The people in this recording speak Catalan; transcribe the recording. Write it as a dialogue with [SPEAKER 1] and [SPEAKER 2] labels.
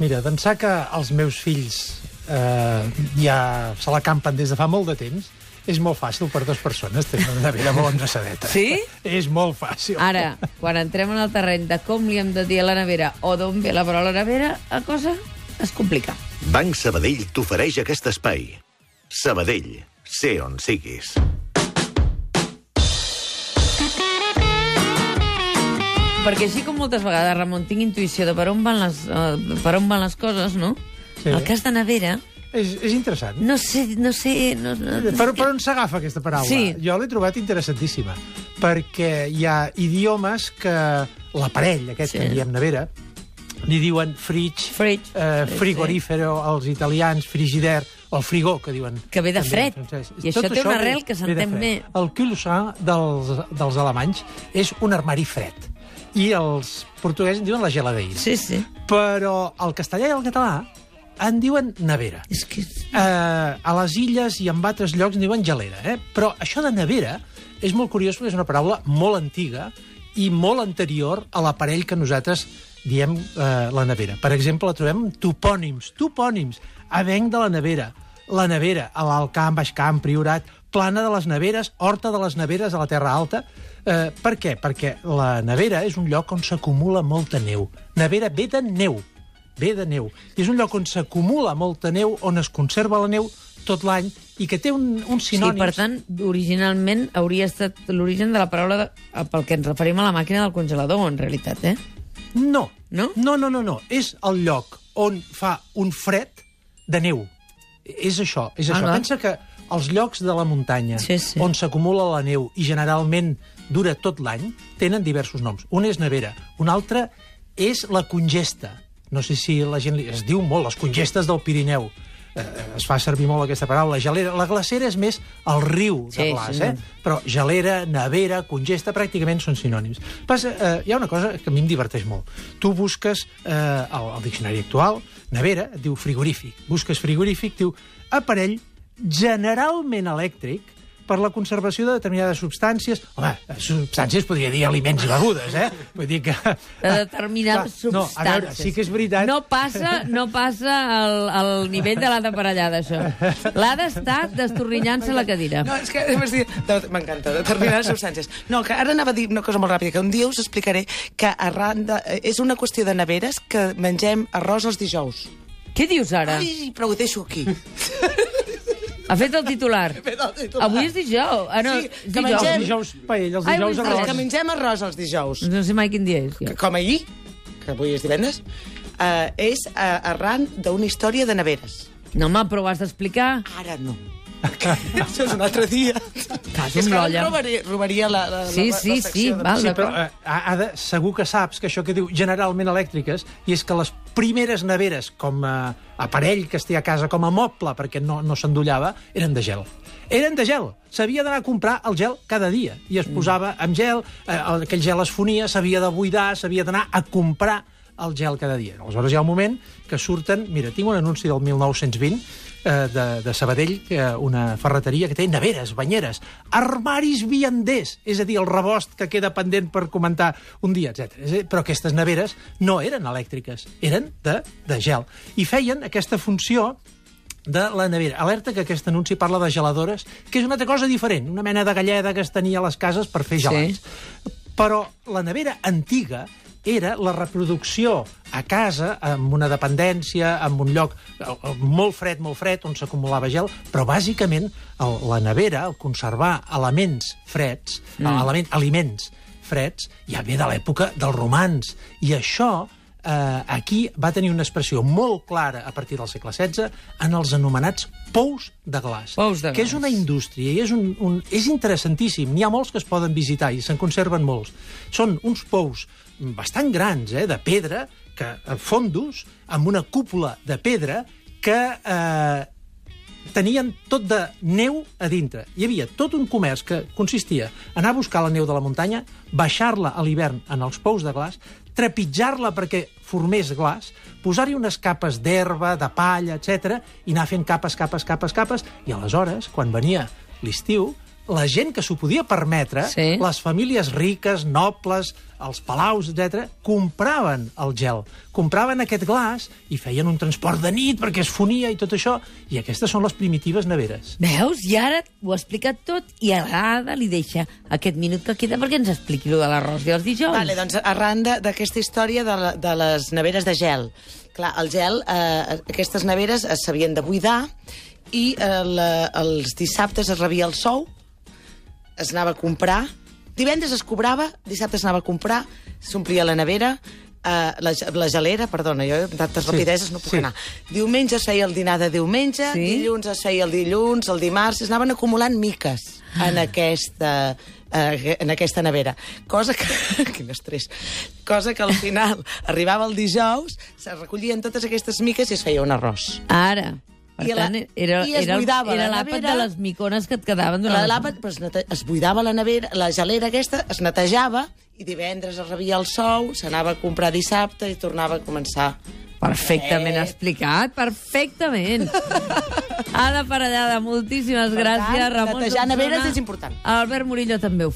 [SPEAKER 1] Mira, d'ençà que els meus fills eh, ja se la campen des de fa molt de temps, és molt fàcil per dues persones tenir una nevera molt endreçadeta.
[SPEAKER 2] Sí?
[SPEAKER 1] És molt fàcil.
[SPEAKER 2] Ara, quan entrem en el terreny de com li hem de dir a la nevera o d'on ve la paraula nevera, la cosa es complica.
[SPEAKER 3] Banc Sabadell t'ofereix aquest espai. Sabadell, sé on siguis.
[SPEAKER 2] Perquè així com moltes vegades, Ramon, tinc intuïció de per on van les, uh, per on van les coses, no?
[SPEAKER 1] Sí.
[SPEAKER 2] El cas de nevera,
[SPEAKER 1] És, és interessant.
[SPEAKER 2] no sé, no sé... No, no,
[SPEAKER 1] Per, per on s'agafa aquesta paraula?
[SPEAKER 2] Sí.
[SPEAKER 1] Jo l'he trobat interessantíssima, perquè hi ha idiomes que l'aparell, aquest
[SPEAKER 2] Sí.
[SPEAKER 1] sí. que en diem nevera, li diuen fridge,
[SPEAKER 2] Fridge,
[SPEAKER 1] eh,
[SPEAKER 2] sí,
[SPEAKER 1] frigorífero, els italians, frigider, o el frigó, que diuen.
[SPEAKER 2] Que ve de fred. I això té una arrel que s'entén bé.
[SPEAKER 1] El cul-de-sac dels, dels alemanys és un armari fred. I els portuguesos en diuen la geladeira.
[SPEAKER 2] Sí, sí.
[SPEAKER 1] Però el castellà i el català en diuen nevera.
[SPEAKER 2] És que...
[SPEAKER 1] Eh, a les illes i en altres llocs en diuen gelera, eh? Però això de nevera és molt curiós perquè és una paraula molt antiga i molt anterior a l'aparell que nosaltres diem eh, la nevera. Per exemple, la trobem topònims, topònims, avenc de la nevera, la nevera, a l'Alt Camp, Baix Camp, Priorat, plana de les neveres, horta de les neveres a la Terra Alta. Eh, per què? Perquè la nevera és un lloc on s'acumula molta neu. Nevera ve de neu, ve de neu. I és un lloc on s'acumula molta neu, on es conserva la neu tot l'any i que té un, un
[SPEAKER 2] Sí,
[SPEAKER 1] sinònims...
[SPEAKER 2] per tant, originalment hauria estat l'origen de la paraula de, pel que ens referim a la màquina del congelador, en realitat, eh?
[SPEAKER 1] No.
[SPEAKER 2] No?
[SPEAKER 1] No, no, no, no. És el lloc on fa un fred de neu. És això, és
[SPEAKER 2] Ah,
[SPEAKER 1] això.
[SPEAKER 2] va.
[SPEAKER 1] Pensa que els llocs de la muntanya
[SPEAKER 2] Sí, sí.
[SPEAKER 1] on s'acumula la neu i generalment dura tot l'any tenen diversos noms. Un és nevera, un altre és la congesta. No sé si la gent... Li... Es diu molt, les congestes del Pirineu. Eh, es fa servir molt aquesta paraula. Gelera. La glacera és més el riu de
[SPEAKER 2] Sí,
[SPEAKER 1] glaç,
[SPEAKER 2] sí,
[SPEAKER 1] eh? Però gelera, nevera, congesta, pràcticament són sinònims. Passa, eh, hi ha una cosa que a mi em diverteix molt. Tu busques eh, al, al diccionari actual, nevera, diu frigorífic. Busques frigorífic, diu aparell generalment elèctric per la conservació de determinades substàncies. Home, substàncies podria dir aliments i begudes, eh? Vull dir que...
[SPEAKER 2] De determinades
[SPEAKER 1] Clar, No, a
[SPEAKER 2] substàncies.
[SPEAKER 1] veure, sí que és veritat...
[SPEAKER 2] No passa, no passa el, el nivell de l'Ada Parellada, això. L'Ada està destorrillant-se la cadira.
[SPEAKER 4] No, és que m'has dit... de- M'encanta, determinades substàncies. No, que ara anava a dir una cosa molt ràpida, que un dia us explicaré que arran de... És una qüestió de neveres que mengem arròs els dijous.
[SPEAKER 2] Què dius ara?
[SPEAKER 4] Ai, però ho deixo aquí.
[SPEAKER 2] Ha fet el titular.
[SPEAKER 4] fet el titular.
[SPEAKER 2] Avui és dijous. Ah, no,
[SPEAKER 4] Sí, que
[SPEAKER 1] Els
[SPEAKER 2] dijous.
[SPEAKER 4] mengem-
[SPEAKER 1] dijous paella, els
[SPEAKER 2] Ai,
[SPEAKER 1] dijous arròs.
[SPEAKER 4] Que mengem arròs els dijous.
[SPEAKER 2] No sé mai quin dia és. Ja.
[SPEAKER 4] Com ahir, que avui és divendres, eh, és eh, arran d'una història de neveres.
[SPEAKER 2] No, home, però ho has d'explicar.
[SPEAKER 4] Ara no. Això és un altre dia.
[SPEAKER 2] Cas,
[SPEAKER 4] és
[SPEAKER 2] un
[SPEAKER 4] que ara em robaria, robaria la, la,
[SPEAKER 2] Sí,
[SPEAKER 4] la,
[SPEAKER 2] sí,
[SPEAKER 4] la
[SPEAKER 2] sí,
[SPEAKER 4] secció de-
[SPEAKER 2] val,
[SPEAKER 1] Sí, però eh, Ada, segur que saps que això que diu generalment elèctriques, i és que les primeres neveres com a aparell que es té a casa, com a moble, perquè no, no s'endollava, eren de gel. Eren de gel. S'havia d'anar a comprar el gel cada dia. I es posava amb gel, eh, aquell gel es fonia, s'havia de buidar, s'havia d'anar a comprar el gel cada dia. Aleshores hi ha un moment que surten... Mira, tinc un anunci del 1920 eh, de, de Sabadell, que una ferreteria que té neveres, banyeres, armaris vianders, és a dir, el rebost que queda pendent per comentar un dia, etc. Però aquestes neveres no eren elèctriques, eren de, de gel. I feien aquesta funció de la nevera. Alerta que aquest anunci parla de geladores, que és una altra cosa diferent, una mena de galleda que es tenia a les cases per fer gelats. Sí. Però la nevera antiga era la reproducció a casa, amb una dependència, amb un lloc eh, eh, molt fred, molt fred, on s'acumulava gel, però bàsicament el, la nevera, el conservar elements freds, mm. element, aliments freds, ja ve de l'època dels romans. I això eh, aquí va tenir una expressió molt clara a partir del segle XVI en els anomenats pous de glaç,
[SPEAKER 2] Pous de
[SPEAKER 1] que és
[SPEAKER 2] glaç.
[SPEAKER 1] una indústria i és, un, un, és interessantíssim. N'hi ha molts que es poden visitar i se'n conserven molts. Són uns pous bastant grans, eh, de pedra, que eh, fondos, amb una cúpula de pedra que eh, tenien tot de neu a dintre. Hi havia tot un comerç que consistia en anar a buscar la neu de la muntanya, baixar-la a l'hivern en els pous de glaç, trepitjar-la perquè formés glaç, posar-hi unes capes d'herba, de palla, etc i anar fent capes, capes, capes, capes, i aleshores, quan venia l'estiu, la gent que s'ho podia permetre,
[SPEAKER 2] Sí.
[SPEAKER 1] les famílies riques, nobles, els palaus, etc, compraven el gel. Compraven aquest glaç i feien un transport de nit perquè es fonia i tot això. I aquestes són les primitives neveres.
[SPEAKER 2] Veus? I ara ho ha explicat tot i a l'Ada li deixa aquest minut que queda perquè ens expliqui lo de l'arròs i els dijous.
[SPEAKER 4] Vale, doncs arran de- d'aquesta història de, la, de les neveres de gel. Clar, el gel, eh, aquestes neveres es s'havien de buidar i eh, la, els dissabtes es rebia el sou, es anava a comprar, divendres es cobrava, dissabte es anava a comprar, s'omplia la nevera, eh, la, la gelera, perdona, jo amb tantes
[SPEAKER 1] Sí,
[SPEAKER 4] rapideses no puc
[SPEAKER 1] sí.
[SPEAKER 4] anar. Diumenge es feia el dinar de diumenge,
[SPEAKER 2] Sí.
[SPEAKER 4] dilluns es feia el dilluns, el dimarts, es anaven acumulant miques en aquesta eh, en aquesta nevera. Cosa que... Quin estrès. Cosa que al final arribava el dijous, se recollien totes aquestes miques i es feia un arròs.
[SPEAKER 2] Ara. Per
[SPEAKER 4] I la-
[SPEAKER 2] tant, era,
[SPEAKER 4] i es
[SPEAKER 2] era,
[SPEAKER 4] buidava
[SPEAKER 2] era
[SPEAKER 4] la
[SPEAKER 2] l'àpat de les micones que et quedaven
[SPEAKER 4] La
[SPEAKER 2] durant...
[SPEAKER 4] l'àpat pues, nete... es buidava la nevera, la gelera aquesta, es netejava i divendres es rebia el sou, s'anava a comprar dissabte i tornava a començar.
[SPEAKER 2] Perfectament
[SPEAKER 4] Eh.
[SPEAKER 2] explicat, perfectament. Ada Parellada, moltíssimes
[SPEAKER 4] Per
[SPEAKER 2] gràcies.
[SPEAKER 4] tant,
[SPEAKER 2] Ramon
[SPEAKER 4] netejar neveres és important.
[SPEAKER 2] Albert Murillo també ho